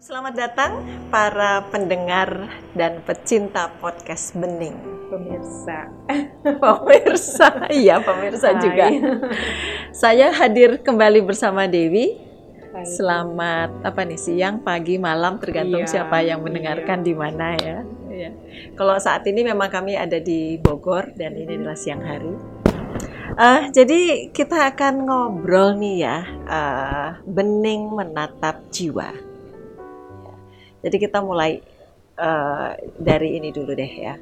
Selamat datang para pendengar dan pecinta podcast Bening. pemirsa. Pemirsa, iya pemirsa Hai. juga. Saya hadir kembali bersama Dewi. Hai. Selamat apa nih siang, pagi, malam tergantung Iya, siapa yang mendengarkan di mana ya. Iya. Kalau saat ini memang kami ada di Bogor dan ini adalah siang hari. Eh, jadi kita akan ngobrol nih ya, eh, bening menatap jiwa. Jadi kita mulai eh, dari ini dulu deh ya.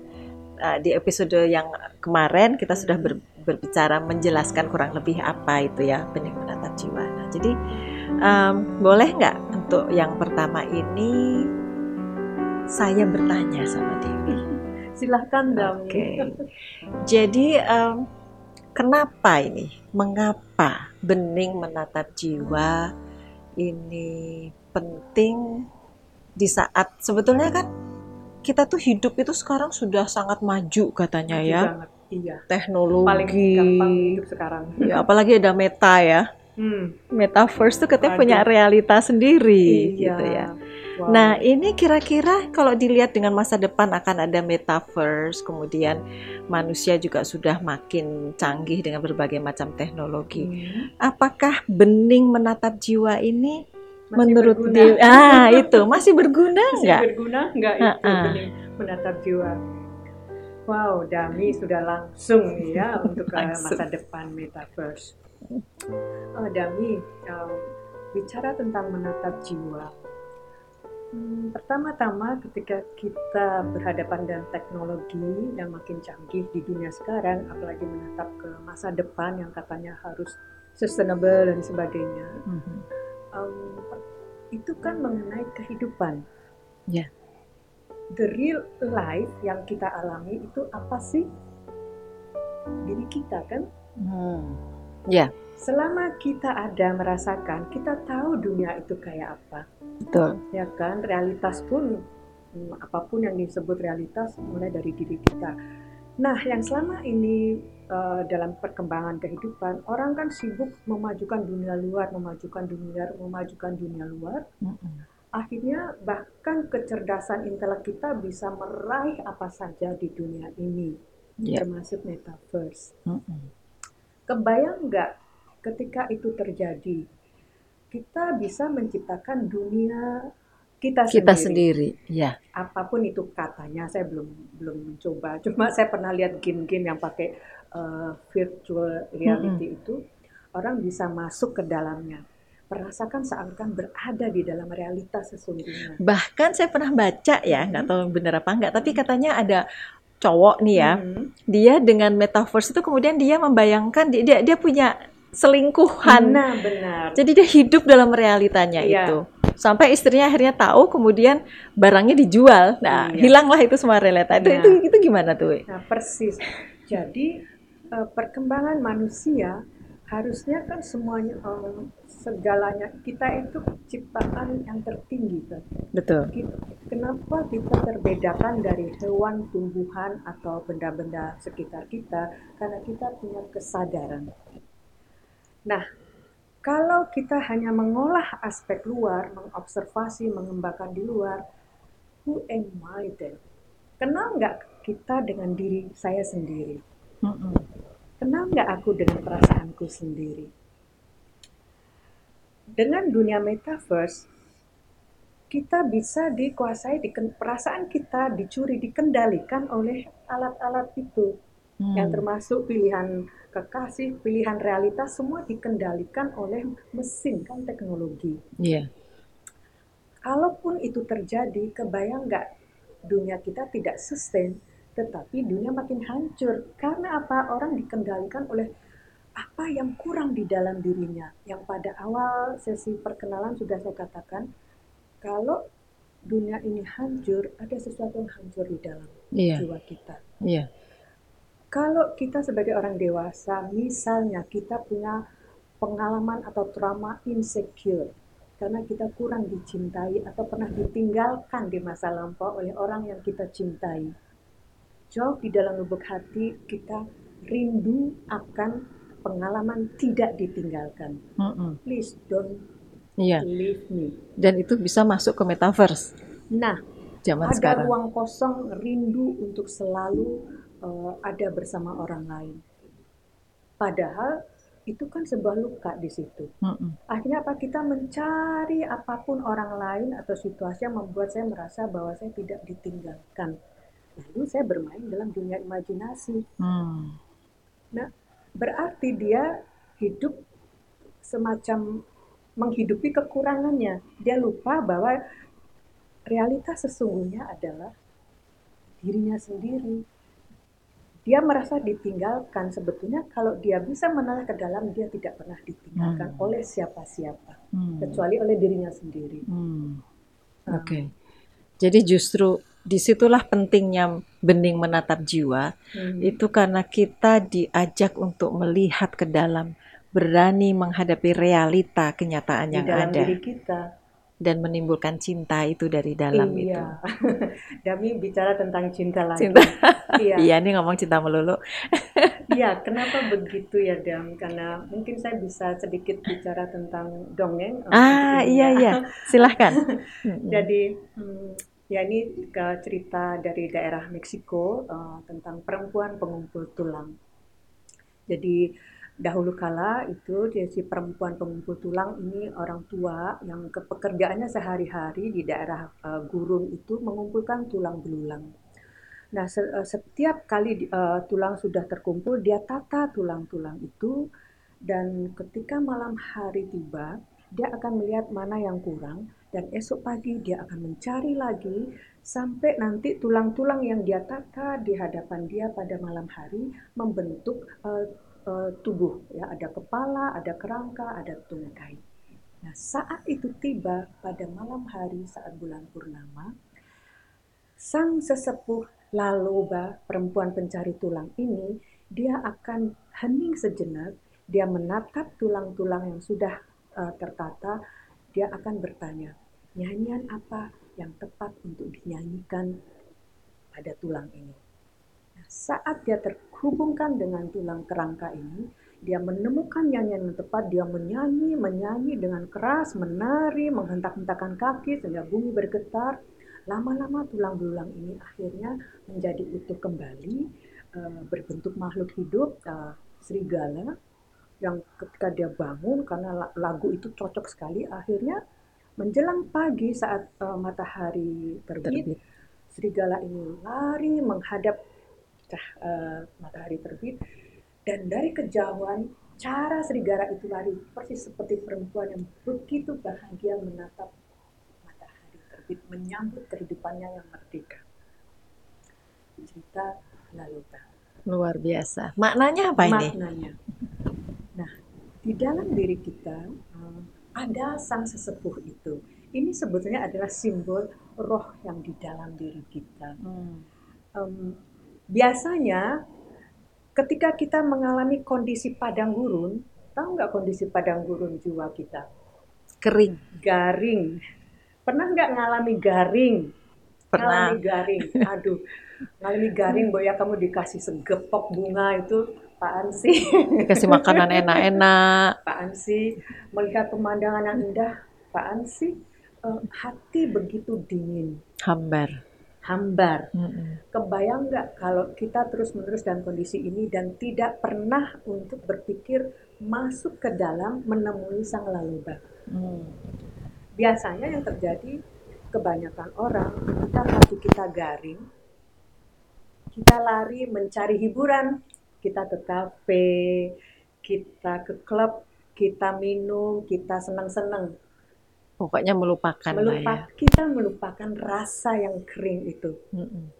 Eh, di episode yang kemarin kita sudah ber- berbicara menjelaskan kurang lebih apa itu ya bening menatap jiwa. Nah, jadi em, boleh nggak untuk yang pertama ini saya bertanya sama Dewi. Silahkan Dami. Oke. Jadi em, kenapa ini? Mengapa bening menatap jiwa ini penting di saat sebetulnya kan kita tuh hidup itu sekarang sudah sangat maju katanya Maju ya banget. Iya. teknologi. Paling gampang hidup sekarang. Ya, apalagi ada meta ya. Hmm. Metaverse tuh katanya Aduh. punya realita sendiri Iya. gitu ya. Wow. Nah, ini kira-kira kalau dilihat dengan masa depan akan ada metaverse, kemudian manusia juga sudah makin canggih dengan berbagai macam teknologi. Hmm. Apakah bening menatap jiwa ini Masih menurut berguna. Dewi ah itu masih berguna Masih nggak? berguna nggak itu Ha-ha. bening menatap jiwa? Wow, Dami sudah langsung ya untuk Langsung. masa depan metaverse. Oh, Dami, um, bicara tentang menatap jiwa. Hmm, Pertama-tama ketika kita berhadapan dengan teknologi yang makin canggih di dunia sekarang, apalagi menatap ke masa depan yang katanya harus sustainable dan sebagainya, Mhm. Um, itu kan mengenai kehidupan. Ya. The real life yang kita alami itu apa sih? Diri kita kan? Hmm. Ya, Selama kita ada merasakan, kita tahu dunia itu kayak apa. betul. Ya kan? Realitas pun, hmm, apa pun yang disebut realitas mulai dari diri kita. Nah, yang selama ini eh, dalam perkembangan kehidupan, orang kan sibuk memajukan dunia luar, memajukan dunia, memajukan dunia luar. Akhirnya bahkan kecerdasan intelek kita bisa meraih apa saja di dunia ini, Ya. termasuk metaverse. Kebayang nggak ketika itu terjadi, kita bisa menciptakan dunia kita, Kita sendiri. sendiri, ya. Apa pun itu katanya, saya belum belum mencoba. Cuma saya pernah lihat game-game yang pakai uh, virtual reality itu, orang bisa masuk ke dalamnya, merasakan seakan berada di dalam realitas sesungguhnya. Bahkan saya pernah baca ya, nggak tahu benar apa nggak, tapi katanya ada cowok nih ya, Mhm. dia dengan metaverse itu kemudian dia membayangkan dia dia, dia punya selingkuhan. Nah, benar. Jadi dia hidup dalam realitanya Iya. itu. Sampai istrinya akhirnya tahu, kemudian barangnya dijual. Nah, Iya. hilanglah itu semua realita. Itu, Nah. itu itu gimana tuh? Nah, persis. Jadi eh, perkembangan manusia harusnya kan semuanya eh, segalanya kita itu ciptaan yang tertinggi kan. Betul. Kita- Kenapa kita terbedakan dari hewan, tumbuhan atau benda-benda sekitar kita? Karena kita punya kesadaran. Nah, kalau kita hanya mengolah aspek luar, mengobservasi, mengembangkan di luar, who am I then? Kenal nggak kita dengan diri saya sendiri? Kenal nggak aku dengan perasaanku sendiri? Dengan dunia metaverse, kita bisa dikuasai, diken- perasaan kita dicuri, dikendalikan oleh alat-alat itu. Hmm. Yang termasuk pilihan kekasih, pilihan realitas, semua dikendalikan oleh mesin, kan teknologi. Iya. Kalaupun itu terjadi, kebayang nggak dunia kita tidak sustain, tetapi dunia makin hancur. Karena apa? Orang dikendalikan oleh apa yang kurang di dalam dirinya. Yang pada awal sesi perkenalan sudah saya katakan, kalau dunia ini hancur, ada sesuatu yang hancur di dalam Iya. jiwa kita. Iya. Kalau kita sebagai orang dewasa, misalnya kita punya pengalaman atau trauma insecure, karena kita kurang dicintai atau pernah ditinggalkan di masa lampau oleh orang yang kita cintai. Jauh di dalam lubuk hati kita rindu akan pengalaman tidak ditinggalkan. Mm-mm. Please don't Iya. leave me. Dan itu bisa masuk ke metaverse Nah, zaman ada sekarang. ruang kosong rindu untuk selalu eh, ada bersama orang lain. Padahal itu kan sebuah luka di situ. Mm-mm. Akhirnya apa kita mencari apa pun orang lain atau situasi yang membuat saya merasa bahwa saya tidak ditinggalkan. Lalu saya bermain dalam dunia imajinasi. Hmm. Nah, berarti dia hidup semacam menghidupi kekurangannya. Dia lupa bahwa realitas sesungguhnya adalah dirinya sendiri. Dia merasa ditinggalkan. Sebetulnya kalau dia bisa menoleh ke dalam, dia tidak pernah ditinggalkan Hmm. oleh siapa-siapa, Hmm. kecuali oleh dirinya sendiri. Hmm. Nah, Oke. Jadi justru di situlah pentingnya bening menatap jiwa. hmm. Itu karena kita diajak untuk melihat ke dalam, berani menghadapi realita kenyataan di yang dalam ada diri kita. Dan menimbulkan cinta itu dari dalam itu. iya. Dami bicara tentang cinta lagi. Cinta. Iya. Iya, ini ngomong cinta melulu. Iya, kenapa begitu ya Dam? Karena mungkin saya bisa sedikit bicara tentang dongeng. Ah, iya ya. iya. Silahkan. Jadi hmm, ya ini cerita dari daerah Meksiko eh, tentang perempuan pengumpul tulang. Jadi dahulu kala itu si perempuan pengumpul tulang ini orang tua yang ke pekerjaannya sehari-hari di daerah eh, gurun itu mengumpulkan tulang belulang. Nah, se- eh, setiap kali eh, tulang sudah terkumpul, dia tata tulang-tulang itu dan ketika malam hari tiba, dia akan melihat mana yang kurang dan esok pagi dia akan mencari lagi sampai nanti tulang-tulang yang dia tata di hadapan dia pada malam hari membentuk eh, eh, tubuh ya ada kepala, ada kerangka, ada tungkai. Nah, saat itu tiba pada malam hari saat bulan purnama, sang sesepuh Laloba, perempuan pencari tulang ini, dia akan hening sejenak, dia menatap tulang-tulang yang sudah eh, tertata, dia akan bertanya, nyanyian apa yang tepat untuk dinyanyikan pada tulang ini. Saat dia terhubungkan dengan tulang kerangka ini, dia menemukan nyanyian yang tepat, dia menyanyi, menyanyi dengan keras, menari, menghentak-hentakan kaki sehingga bumi bergetar. Lama-lama tulang belulang ini akhirnya menjadi utuh kembali, eh, berbentuk makhluk hidup, eh, serigala, yang ketika dia bangun karena la- lagu itu cocok sekali, akhirnya menjelang pagi saat eh, matahari terbit, Terbit. serigala ini lari menghadap cah- eh, matahari terbit. Dan dari kejauhan cara serigala itu lari. Persis seperti perempuan yang begitu bahagia menatap matahari terbit menyambut kehidupannya yang merdeka. Cerita Laluta. Luar biasa. Maknanya apa ini? maknanya. Nah di dalam diri kita eh, ada sang sesepuh itu. Ini sebetulnya adalah simbol roh yang di dalam diri kita. Hmm. Em, biasanya ketika kita mengalami kondisi padang gurun, tahu nggak kondisi padang gurun jiwa kita? Kering. Garing. Pernah nggak ngalami garing? Pernah. Ngalami garing. Aduh, ngalami garing, Boya kamu dikasih segepok bunga itu, apaan sih? Dikasih makanan enak-enak. Apaan sih? Melihat pemandangan yang indah, apaan sih? Eh, hati begitu dingin, Hambar. Hambar. Mm-mm. Kebayang nggak kalau kita terus-menerus dalam kondisi ini dan tidak pernah untuk berpikir masuk ke dalam menemui sang laluba. Hmm. Biasanya yang terjadi kebanyakan orang ketika hati kita garing, kita lari mencari hiburan, kita ke kafe, kita ke klub, kita minum, kita senang-senang. Pokoknya melupakan lah ya. Kita melupakan rasa yang kering itu. Mm-mm.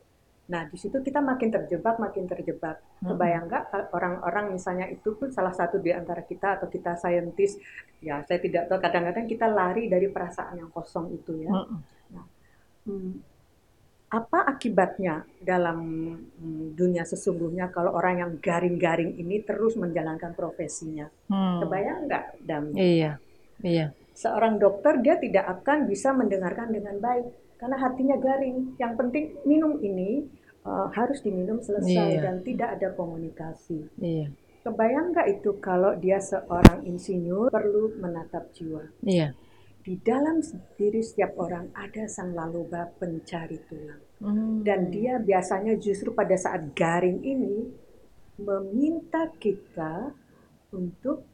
Nah, di situ kita makin terjebak, makin terjebak. Mm-mm. Kebayang nggak orang-orang misalnya itu pun salah satu di antara kita atau kita saintis, ya saya tidak tahu, kadang-kadang kita lari dari perasaan yang kosong itu ya. Mm-mm. Hmm, apa akibatnya dalam hmm, dunia sesungguhnya kalau orang yang garing-garing ini terus menjalankan profesinya? Hmm. Kebayang nggak, Dam? Iya. Iya. Seorang dokter dia tidak akan bisa mendengarkan dengan baik karena hatinya garing. Yang penting minum ini uh, harus diminum selesai Iya. dan tidak ada komunikasi. Iya. Kebayang nggak itu kalau dia seorang insinyur perlu menatap jiwa? Iya. di dalam diri setiap orang ada sang laloba pencari tulang. Hmm. Dan dia biasanya justru pada saat garing ini meminta kita untuk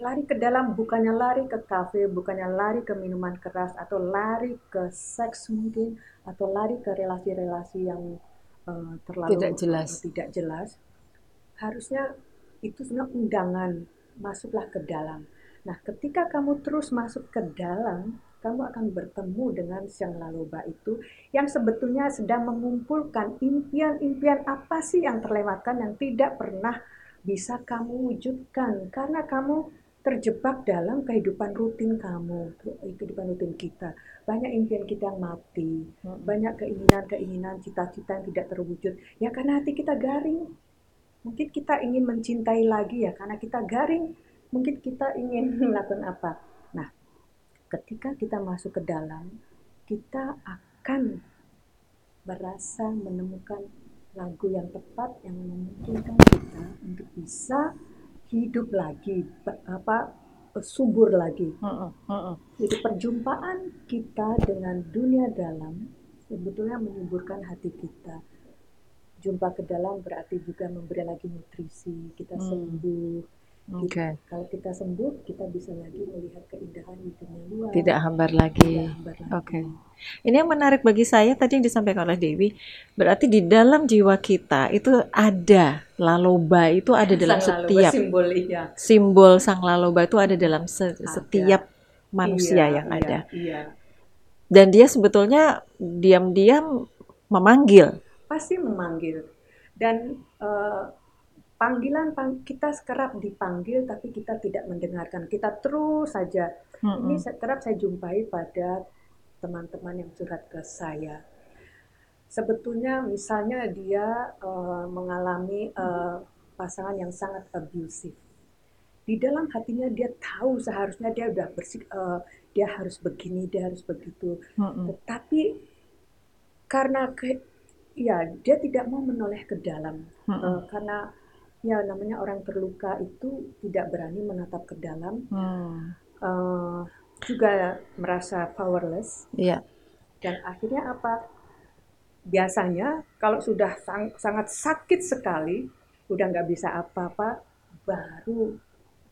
lari ke dalam, bukannya lari ke kafe, bukannya lari ke minuman keras, atau lari ke seks mungkin, atau lari ke relasi-relasi yang uh, terlalu tidak jelas. tidak jelas. Harusnya itu sebenarnya undangan, masuklah ke dalam Nah, ketika kamu terus masuk ke dalam, kamu akan bertemu dengan Sang Laloba itu yang sebetulnya sedang mengumpulkan impian-impian apa sih yang terlewatkan yang tidak pernah bisa kamu wujudkan karena kamu terjebak dalam kehidupan rutin kamu, kehidupan rutin kita. Banyak impian kita yang mati, hmm. banyak keinginan-keinginan, cita-cita yang tidak terwujud. Ya karena hati kita garing. Mungkin kita ingin mencintai lagi ya karena kita garing mungkin kita ingin melakukan apa. Nah, ketika kita masuk ke dalam, kita akan berasa menemukan lagu yang tepat yang memungkinkan kita untuk bisa hidup lagi, apa subur lagi. Jadi perjumpaan kita dengan dunia dalam sebetulnya menyuburkan hati kita. Jumpa ke dalam berarti juga memberi lagi nutrisi, kita hmm. sembuh, Oke. Okay. Kalau kita sembuh, kita bisa lagi melihat keindahan di dunia luar. Tidak hambar lagi. Oke. Okay. Ini yang menarik bagi saya tadi yang disampaikan oleh Dewi, berarti di dalam jiwa kita itu ada laloba itu ada dalam sang setiap simbol iya. Simbol sang laloba itu ada dalam se ada. setiap manusia iya, yang iya, ada. Iya. Dan dia sebetulnya diam-diam memanggil. Pasti memanggil. Dan uh, panggilan pang, kita kerap dipanggil tapi kita tidak mendengarkan kita terus saja mm-hmm. ini kerap saya jumpai pada teman-teman yang curhat ke saya sebetulnya misalnya dia uh, mengalami uh, pasangan yang sangat abusive di dalam hatinya dia tahu seharusnya dia udah bersih uh, dia harus begini dia harus begitu mm-hmm. tetapi karena ke ya dia tidak mau menoleh ke dalam mm-hmm. uh, karena ya namanya orang terluka itu tidak berani menatap ke dalam hmm. uh, juga merasa powerless yeah. dan akhirnya apa biasanya kalau sudah sang, sangat sakit sekali udah nggak bisa apa-apa baru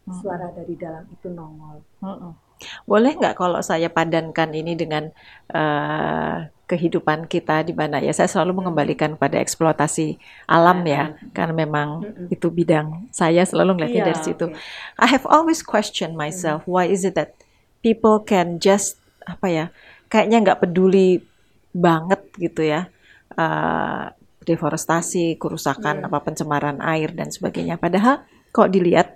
suara dari dalam itu nongol. Hmm. boleh nggak kalau saya padankan ini dengan uh, kehidupan kita di mana ya? Saya selalu mengembalikan pada eksploitasi alam ya karena memang itu bidang saya selalu ngeliatnya yeah, dari situ. Okay. I have always questioned myself why is it that people can just apa ya kayaknya nggak peduli banget gitu ya uh, deforestasi, kerusakan yeah. apa pencemaran air dan sebagainya. Padahal kok dilihat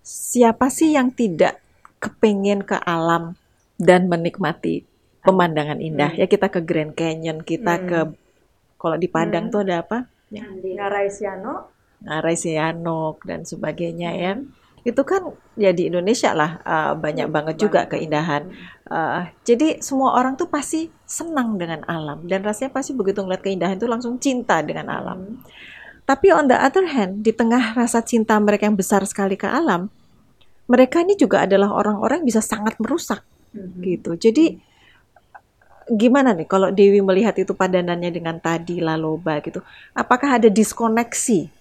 siapa sih yang tidak kepengen ke alam dan menikmati pemandangan indah. Hmm. Ya kita ke Grand Canyon, kita hmm. ke kalau di Padang hmm. tuh ada apa? Ngarai Sianok. Ngarai Sianok dan sebagainya ya. Itu kan ya di Indonesia lah uh, banyak hmm. banget juga keindahan. Uh, jadi semua orang tuh pasti senang dengan alam dan rasanya pasti begitu ngeliat keindahan itu langsung cinta dengan alam. Hmm. Tapi on the other hand, di tengah rasa cinta mereka yang besar sekali ke alam, mereka ini juga adalah orang-orang yang bisa sangat merusak hmm. gitu. Jadi gimana nih kalau Dewi melihat itu padanannya dengan tadi laloba gitu apakah ada diskoneksi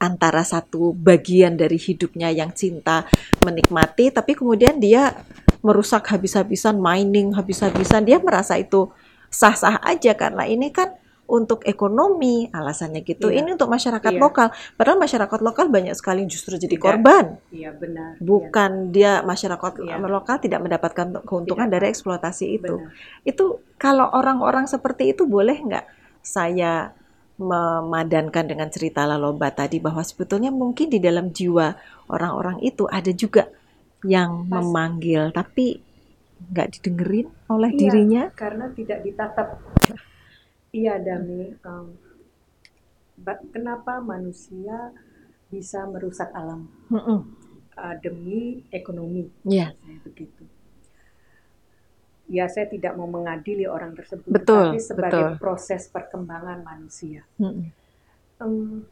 antara satu bagian dari hidupnya yang cinta menikmati tapi kemudian dia merusak habis-habisan mining habis-habisan dia merasa itu sah-sah aja karena ini kan untuk ekonomi alasannya gitu. Iya. Ini untuk masyarakat iya. lokal. Padahal masyarakat lokal banyak sekali justru jadi tidak. korban. Iya benar. Bukan iya. dia masyarakat iya. lokal tidak mendapatkan keuntungan tidak. dari eksploitasi itu. Benar. Itu kalau orang-orang seperti itu boleh nggak saya memadankan dengan cerita Laloba tadi bahwa sebetulnya mungkin di dalam jiwa orang-orang itu ada juga yang Pas. memanggil tapi nggak didengerin oleh iya, dirinya karena tidak ditatap Iya Dami, um, kenapa manusia bisa merusak alam mm -mm. Uh, demi ekonomi? Iya. Yeah. Begitu. Ya saya tidak mau mengadili orang tersebut, betul, tapi sebagai betul. proses perkembangan manusia. Mm -mm. Um,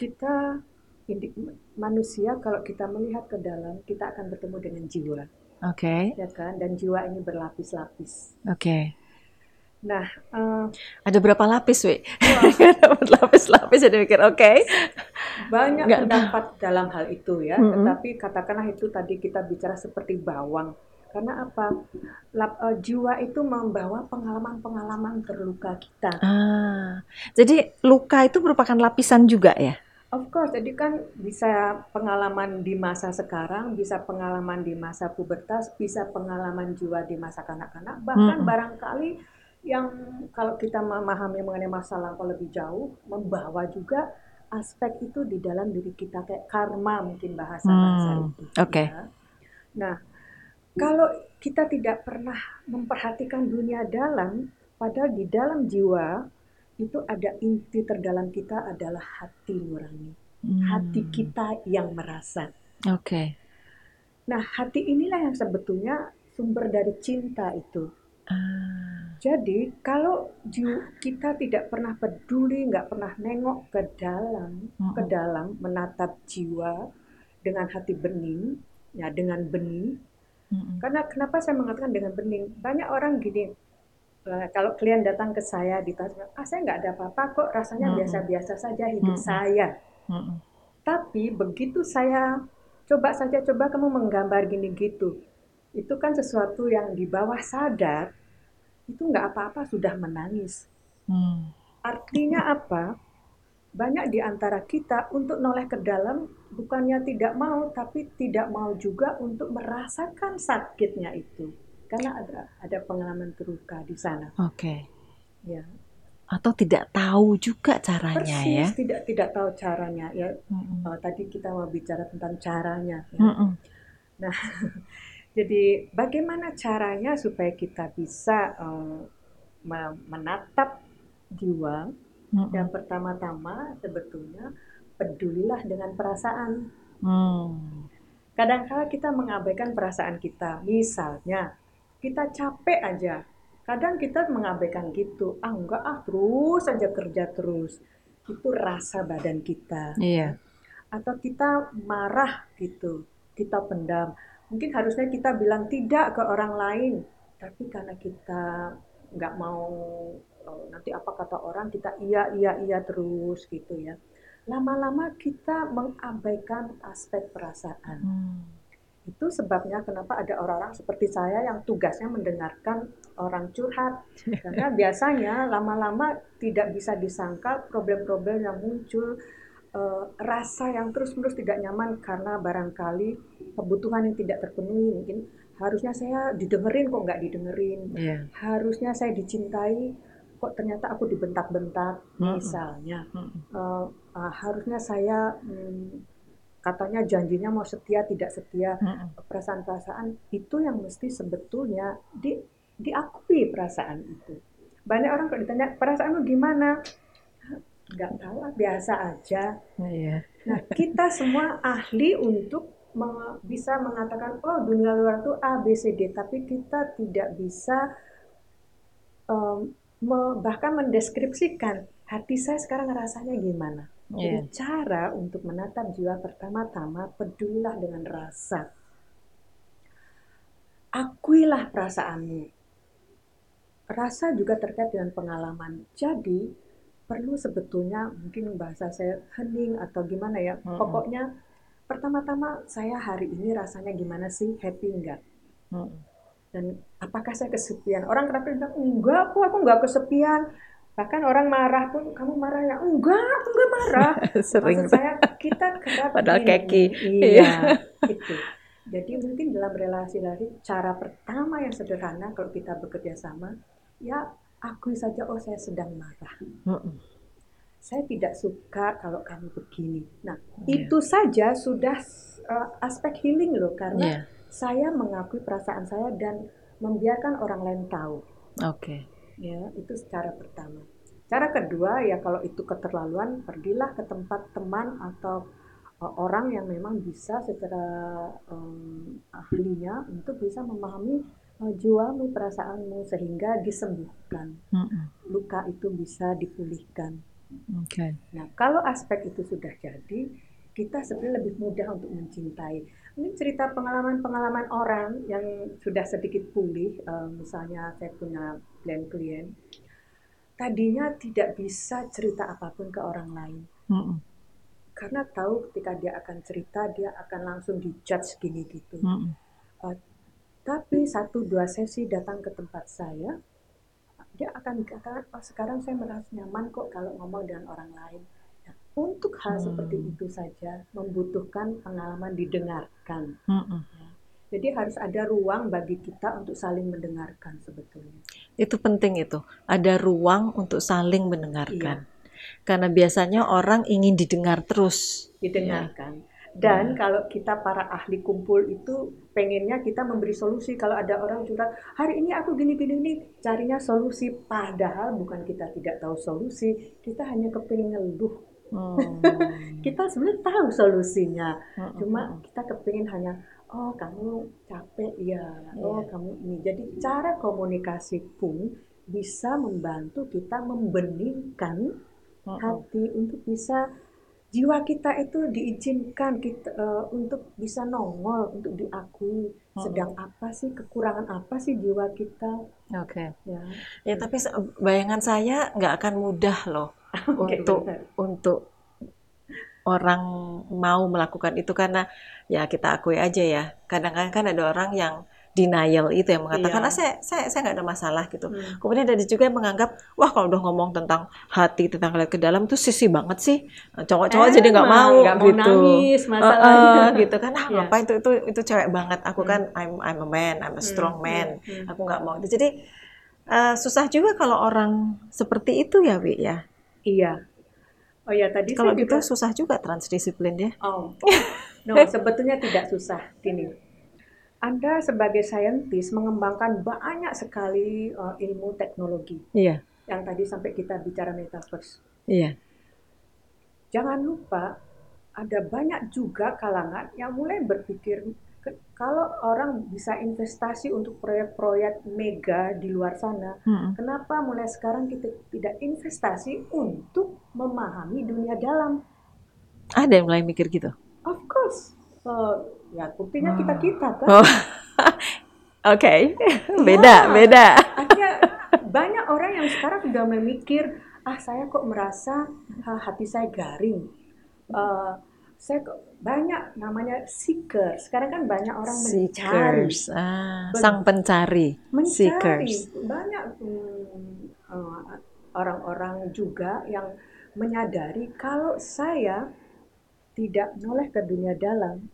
kita manusia kalau kita melihat ke dalam kita akan bertemu dengan jiwa. Oke. ya kan? Dan jiwa ini berlapis-lapis. Oke. Nah, eh, Ada berapa lapis, Wi? Dapat lapis-lapis jadi mikir, oke. banyak Nggak pendapat dalam hal itu ya. Mm-mm. Tetapi katakanlah itu tadi kita bicara seperti bawang. Karena apa? Lap- eh, jiwa itu membawa pengalaman-pengalaman terluka kita. Ah, jadi luka itu merupakan lapisan juga ya? Of course, jadi kan bisa pengalaman di masa sekarang, bisa pengalaman di masa pubertas, bisa pengalaman jiwa di masa kanak-kanak, bahkan Mm-mm. barangkali yang kalau kita memahami mengenai masa lampau lebih jauh, membawa juga aspek itu di dalam diri kita kayak karma mungkin bahasa-bahasa Hmm, itu. oke. ya. Nah, kalau kita tidak pernah memperhatikan dunia dalam, padahal di dalam jiwa itu ada inti terdalam kita adalah hati nurani hati Hmm, kita yang merasa. Oke. Nah, hati inilah yang sebetulnya sumber dari cinta itu. Ah, Jadi, kalau kita tidak pernah peduli, nggak pernah nengok ke dalam, ke mm-mm. dalam menatap jiwa dengan hati bening, ya dengan benih. Mm-mm. Karena kenapa saya mengatakan dengan bening? Banyak orang gini, eh, kalau klien datang ke saya ditanya, ah saya nggak ada apa-apa kok, rasanya Mm-mm. biasa-biasa saja hidup Mm-mm. saya. Mm-mm. Tapi begitu saya coba saja coba kamu menggambar gini gitu, itu kan sesuatu yang di bawah sadar itu nggak apa-apa sudah menangis. Hmm. Artinya apa? Banyak di antara kita untuk noleh ke dalam bukannya tidak mau, tapi tidak mau juga untuk merasakan sakitnya itu, karena ada ada pengalaman terluka di sana. Oke. Ya, Atau tidak tahu juga caranya ya? persis tidak tidak tahu caranya. Ya, Mm-mm. eh, tadi kita mau bicara tentang caranya. ya. Mm-mm. Nah, jadi bagaimana caranya supaya kita bisa me- menatap jiwa? Mm-mm. Yang pertama-tama sebetulnya pedulilah dengan perasaan. Hmm. Kadang-kala kita mengabaikan perasaan kita. Misalnya, kita capek aja. Kadang kita mengabaikan gitu. Ah enggak ah, terus aja kerja terus. Itu rasa badan kita. Iya. atau kita marah gitu, kita pendam. Mungkin harusnya kita bilang tidak ke orang lain, tapi karena kita nggak mau nanti apa kata orang kita iya iya iya terus gitu ya. Lama-lama kita mengabaikan aspek perasaan. Hmm. Itu sebabnya kenapa ada orang-orang seperti saya yang tugasnya mendengarkan orang curhat. Karena biasanya lama-lama tidak bisa disangkal problem-problem yang muncul eh, rasa yang terus-menerus tidak nyaman karena barangkali kebutuhan yang tidak terpenuhi. Mungkin harusnya saya didengerin kok nggak didengerin. Iya. Harusnya saya dicintai kok ternyata aku dibentak-bentak Mm-mm. misalnya. Mm-mm. Eh, ah, harusnya saya hmm, katanya janjinya mau setia tidak setia Mm-mm. perasaan-perasaan itu yang mesti sebetulnya di, diakui perasaan itu. Banyak orang kalau ditanya perasaanmu gimana, nggak tahu lah biasa aja. Iya. Nah kita semua ahli untuk me- bisa mengatakan oh dunia luar itu A B C D, tapi kita tidak bisa me- bahkan mendeskripsikan hati saya sekarang rasanya gimana. Jadi Iya. cara untuk menatap jiwa pertama-tama pedulilah dengan rasa. Akuilah perasaanmu. Rasa juga terkait dengan pengalaman. Jadi perlu sebetulnya mungkin bahasa saya hening atau gimana ya. Mm-mm. Pokoknya pertama-tama saya hari ini rasanya gimana sih? Happy enggak? Mm-mm. Dan apakah saya kesepian? Orang kenapa bilang enggak kok aku enggak kesepian. Bahkan orang marah pun kamu marah ya? Enggak, aku enggak marah. Sering. Maksud saya kita kerap Padahal keki. Iya, itu. Jadi mungkin dalam relasi-relasi cara pertama yang sederhana kalau kita bekerja sama, ya akui saja oh saya sedang marah. Mm-mm. Saya tidak suka kalau kamu begini. Nah, Iya. itu saja sudah uh, aspek healing loh karena Iya. Saya mengakui perasaan saya dan membiarkan orang lain tahu. Oke. Ya, itu secara pertama. Cara kedua ya kalau itu keterlaluan, pergilah ke tempat teman atau uh, orang yang memang bisa secara um, ahlinya untuk bisa memahami uh, jiwamu, perasaanmu sehingga disembuhkan. Mm-mm. Luka itu bisa dipulihkan. Oke. Nah, kalau aspek itu sudah jadi, kita sebenarnya lebih mudah untuk mencintai. Ini cerita pengalaman-pengalaman orang yang sudah sedikit pulih. Eh, misalnya saya punya klien-klien, tadinya tidak bisa cerita apa pun ke orang lain. Mm-mm. Karena tahu ketika dia akan cerita, dia akan langsung dijudge gini gitu. Mm-mm. Eh, tapi satu dua sesi datang ke tempat saya, dia akan katakan, oh sekarang saya merasa nyaman kok kalau ngomong dengan orang lain. Untuk hal Hmm. seperti itu saja membutuhkan pengalaman didengarkan. Mm-mm. Jadi harus ada ruang bagi kita untuk saling mendengarkan sebetulnya. Itu penting itu. Ada ruang untuk saling mendengarkan. Iya. Karena biasanya orang ingin didengar terus. Didengarkan. Iya. Dan kalau kita para ahli kumpul itu pengennya kita memberi solusi. Kalau ada orang curhat, hari ini aku gini gini gini, carinya solusi. Padahal bukan kita tidak tahu solusi, kita hanya kepingin ngeluh. Hmm. Kita sebenarnya tahu solusinya, Mm-mm. cuma kita kepingin hanya oh kamu capek ya, oh Iya. kamu ini. Jadi cara komunikasi pun bisa membantu kita membeningkan Mm-mm. hati untuk bisa jiwa kita itu diizinkan kita eh, untuk bisa nongol, untuk diakui sedang apa sih kekurangan apa sih jiwa kita Oke. ya. Ya tapi bayangan saya nggak akan mudah loh Untuk benar. untuk orang mau melakukan itu karena ya kita akui aja ya. Kadang-kadang kan ada orang yang denial itu yang mengatakan Iya. ah saya saya saya nggak ada masalah gitu. Hmm. Kemudian ada juga yang menganggap wah kalau udah ngomong tentang hati tentang lihat ke dalam tuh sisi banget sih. Cowok-cowok jadi nggak mau mau gitu. nangis Eh, masalahnya. eh, gitu kan ah ngapain itu itu itu cewek banget aku Hmm. kan I'm I'm a man I'm a strong Hmm, man hmm, hmm. aku nggak mau itu jadi eh, susah juga kalau orang seperti itu ya Wi ya Iya. Oh ya tadi kalau gitu juga susah juga transdisiplin ya Oh, no, sebetulnya tidak susah. Gini, Anda sebagai saintis mengembangkan banyak sekali uh, ilmu teknologi iya yang tadi sampai kita bicara metaverse. iya Jangan lupa ada banyak juga kalangan yang mulai berpikir kalau orang bisa investasi untuk proyek-proyek mega di luar sana, Mm-mm. kenapa mulai sekarang kita tidak investasi untuk memahami dunia dalam? ada yang mulai mikir gitu Of course. Oh, ya buktinya kita kita kan. oh oke beda Iya. beda Artinya banyak orang yang sekarang sudah memikir, ah saya kok merasa ah, hati saya garing. Eh, saya kok banyak namanya seeker. Sekarang kan banyak orang mencari, ah, sang pencari mencari. seekers Banyak hmm, eh, orang-orang juga yang menyadari kalau saya tidak menoleh ke dunia dalam.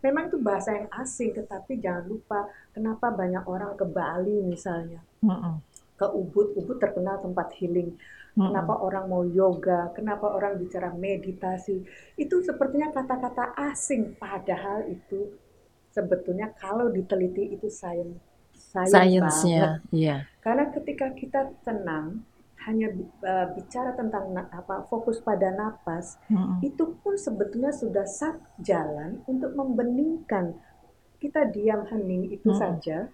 Memang itu bahasa yang asing, tetapi jangan lupa kenapa banyak orang ke Bali misalnya. Mm-mm. ke Ubud, Ubud terkenal tempat healing. Kenapa orang mau yoga? Kenapa orang bicara meditasi? Itu sepertinya kata-kata asing, padahal itu sebetulnya kalau diteliti itu sains, sainsnya iya Karena ketika kita tenang, hanya eh, bicara tentang apa fokus pada napas, Mm-mm. itu pun sebetulnya sudah satu jalan untuk membeningkan. Kita diam hening itu Mm-mm. saja,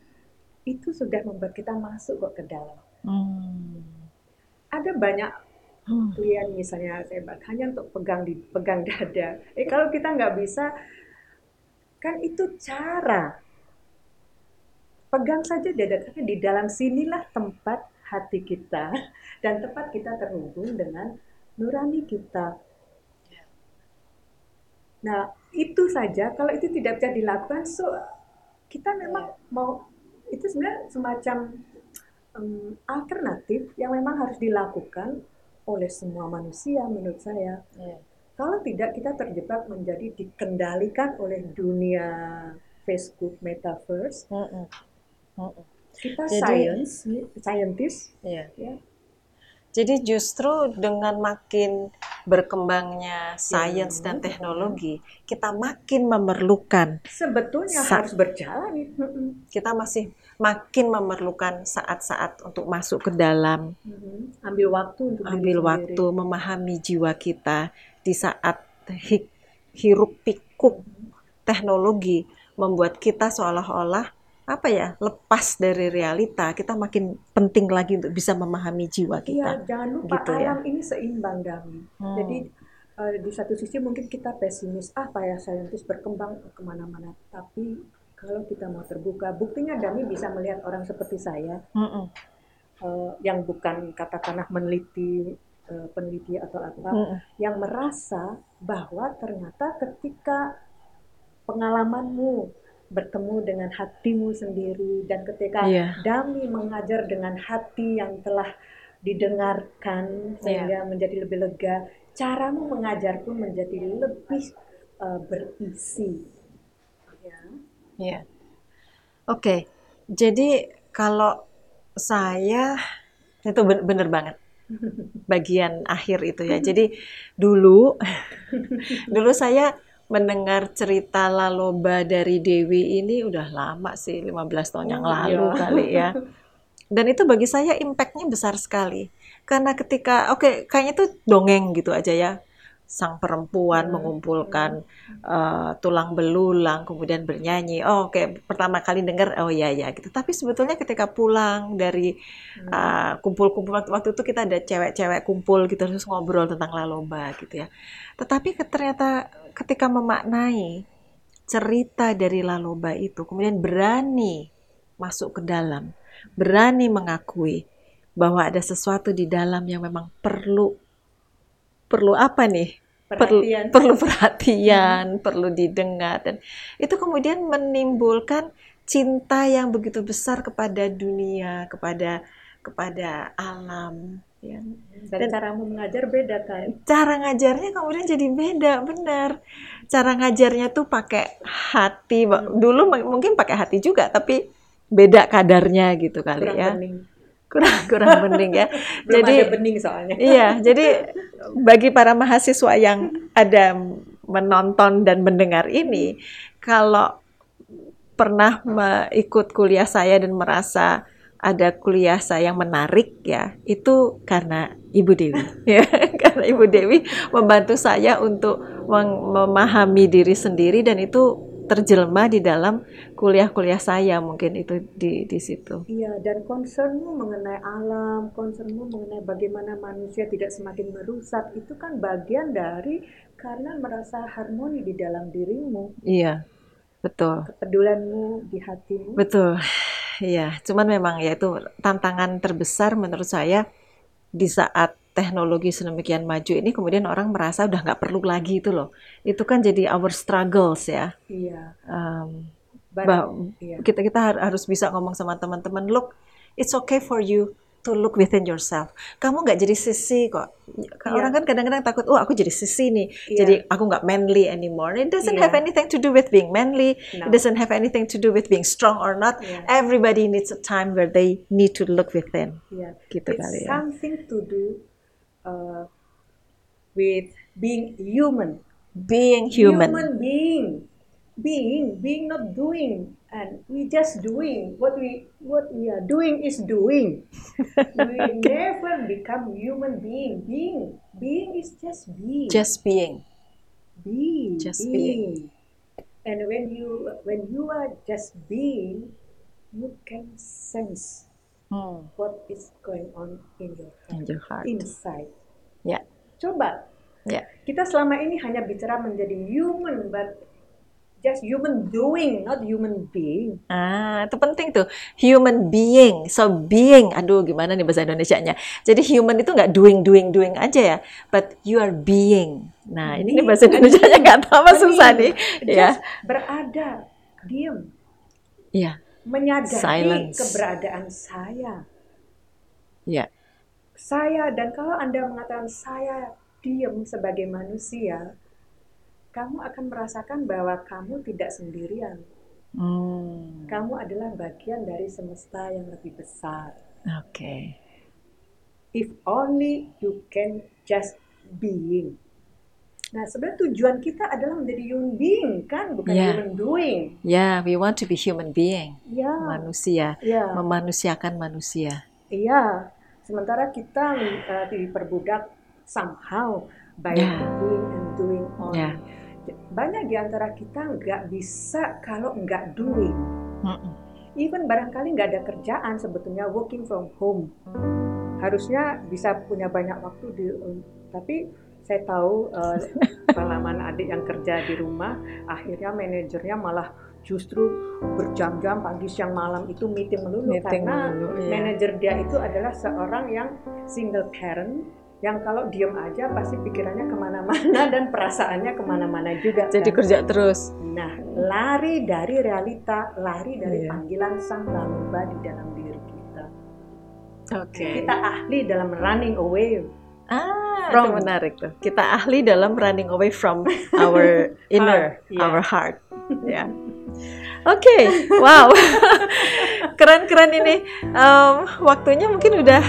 itu sudah membuat kita masuk kok ke dalam. Hmm. Ada banyak Hmm. klien misalnya saya bilang, hanya untuk pegang di pegang dada. Eh kalau kita nggak bisa, kan itu cara. Pegang saja dada karena di dalam sinilah tempat hati kita dan tempat kita terhubung dengan nurani kita. Nah itu saja kalau itu tidak bisa dilakukan, so kita memang mau itu sebenarnya semacam em, alternatif yang memang harus dilakukan oleh semua manusia menurut saya. Iya. Kalau tidak kita terjebak menjadi dikendalikan oleh dunia Facebook, metaverse. Mm-mm. Mm-mm. Kita Jadi- science, scientist, Iya. ya. Jadi justru dengan makin berkembangnya sains dan Hmm. teknologi, kita makin memerlukan, Sebetulnya harus berjalan. Kita masih makin memerlukan saat-saat untuk masuk ke dalam, Mhm. Ambil waktu untuk ambil sendiri. waktu memahami jiwa kita di saat hi- hiruk pikuk teknologi membuat kita seolah-olah apa ya lepas dari realita kita makin penting lagi untuk bisa memahami jiwa Iya, kita jangan lupa Gitu ya. alam ini seimbang, Dami. Hmm. Jadi uh, di satu sisi mungkin kita pesimis, ah ya saintis berkembang ke mana-mana. Tapi kalau kita mau terbuka, buktinya Dami bisa melihat orang seperti saya Mm -mm. uh, yang bukan katakanlah meneliti uh, peneliti atau apa, Mm -mm. yang merasa bahwa ternyata ketika pengalamanmu bertemu dengan hatimu sendiri dan ketika Iya. Dami mengajar dengan hati yang telah didengarkan sehingga menjadi lebih lega, caramu mengajar pun menjadi lebih uh, berisi. Ya. Iya. Oke. Jadi kalau saya itu ben- bener banget bagian akhir itu ya. Jadi dulu dulu saya mendengar cerita Laloba dari Dewi ini udah lama sih, 15 tahun yang Oh, lalu iya. kali ya. Dan itu bagi saya impact-nya besar sekali. Karena ketika, oke, kayaknya itu dongeng gitu aja ya. Sang perempuan Hmm, mengumpulkan eh, tulang belulang, kemudian bernyanyi. Oh, oke, pertama kali dengar, oh iya, iya gitu. Tapi sebetulnya ketika pulang dari Hmm. eh, kumpul-kumpul, waktu, waktu itu kita ada cewek-cewek kumpul gitu, terus ngobrol tentang Laloba gitu ya. Tetapi ternyata ketika memaknai cerita dari Laloba itu, kemudian berani masuk ke dalam, berani mengakui bahwa ada sesuatu di dalam yang memang perlu perlu apa nih? Perlu Perhatian. perlu perhatian, perlu didengar dan itu kemudian menimbulkan cinta yang begitu besar kepada dunia, kepada kepada alam ya. Dan, Dan- caramu mengajar beda kan? Cara ngajarnya kemudian jadi beda, benar. Cara ngajarnya tuh pakai hati. Dulu m- mungkin pakai hati juga, tapi beda kadarnya gitu kali Kurang ya. bening. Kurang kurang bening ya. Belum Jadi ada bening soalnya. Iya, jadi bagi para mahasiswa yang ada menonton dan mendengar ini, kalau pernah ikut kuliah saya dan merasa ada kuliah saya yang menarik ya, itu karena Ibu Dewi. ya, karena Ibu Dewi membantu saya untuk memahami diri sendiri dan itu terjelma di dalam kuliah-kuliah saya mungkin itu di di situ. Iya, dan concernmu mengenai alam, concernmu mengenai bagaimana manusia tidak semakin merusak, itu kan bagian dari karena merasa harmoni di dalam dirimu, Iya, betul. kepedulianmu di hatimu. Betul. Iya, cuman memang ya itu tantangan terbesar menurut saya di saat teknologi sedemikian maju ini kemudian orang merasa udah nggak perlu lagi itu loh. Itu kan jadi our struggles ya. Iya, Um, but- iya. kita kita har- harus bisa ngomong sama teman-teman, look, it's okay for you to look within yourself. Kamu nggak jadi sissy kok. Iya. Orang kan kadang-kadang takut, oh aku jadi sissy nih, Iya. jadi aku nggak manly anymore. It doesn't have Iya. anything to do with being manly. No. It doesn't have anything to do with being strong or not. Iya. Everybody needs a time where they need to look within. Iya. Gitu It's kali ya. something to do uh, with being human. Being human. being, being, being not doing, and we just doing what we what we are doing is doing. we never become human being. Being, being is just being. Just being. being, just being. And when you when you are just being, you can sense Hmm. what is going on in your heart, In your heart. inside. Ya. Coba Ya. kita selama ini hanya bicara menjadi human, but just human doing, not human being. Ah, itu penting tuh. Human being. So being, aduh gimana nih bahasa Indonesianya. Jadi human itu nggak doing, doing, doing aja ya. But you are being. Nah, ini nih Being. bahasa Indonesianya nggak tahu apa susah nih. Ya. Berada, diam, Iya. Menyadari Silence. keberadaan saya. Iya. Saya dan kalau Anda mengatakan saya diam sebagai manusia, kamu akan merasakan bahwa kamu tidak sendirian. Hmm. Kamu adalah bagian dari semesta yang lebih besar. Oke. If only you can just being. Nah, sebenarnya tujuan kita adalah menjadi human being, kan? Bukan Ya. human doing. Ya, we want to be human being. Ya, Manusia. ya, Memanusiakan manusia. iya. Sementara kita uh, diperbudak somehow by Ya. doing and doing only. Ya. Banyak di antara kita nggak bisa kalau nggak doing. Mm-mm. Even barangkali nggak ada kerjaan sebetulnya working from home. Harusnya bisa punya banyak waktu di tapi saya tahu uh, pengalaman adik yang kerja di rumah, akhirnya manajernya malah justru berjam-jam pagi siang malam itu meeting melulu Meeting karena melulu, iya. manajer dia itu adalah seorang yang single parent yang kalau diem aja pasti pikirannya ke mana-mana dan perasaannya ke mana-mana juga. Jadi kan. kerja terus. Nah, lari dari realita, lari dari Iya. panggilan sang Bapa di dalam diri kita. Oke. Kita ahli dalam running away. Ah, From- itu menarik tuh. Kita ahli dalam running away from our inner, Heart, yeah. our heart. Ya. Oke, wow, keren-keren ini. Em, waktunya mungkin udah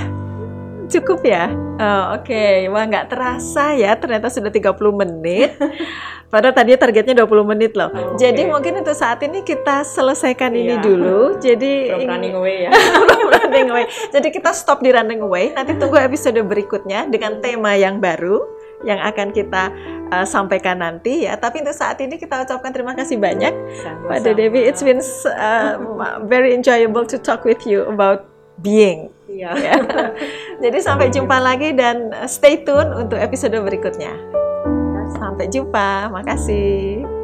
cukup ya. Oh, Oke, wah nggak terasa ya. Ternyata sudah 30 menit. Padahal tadinya targetnya 20 menit loh. Oke. Jadi mungkin untuk saat ini kita selesaikan ini Iya. dulu. Jadi From running away ya. running away. Jadi kita stop di running away. Nanti tunggu episode berikutnya dengan tema yang baru yang akan kita uh, sampaikan nanti ya. Tapi untuk saat ini kita ucapkan terima kasih banyak Sama-sama. pada Devi. It's been uh, very enjoyable to talk with you about being. Iya. ya. Jadi sampai jumpa lagi dan uh, stay tune untuk episode berikutnya. Sampai jumpa. Makasih.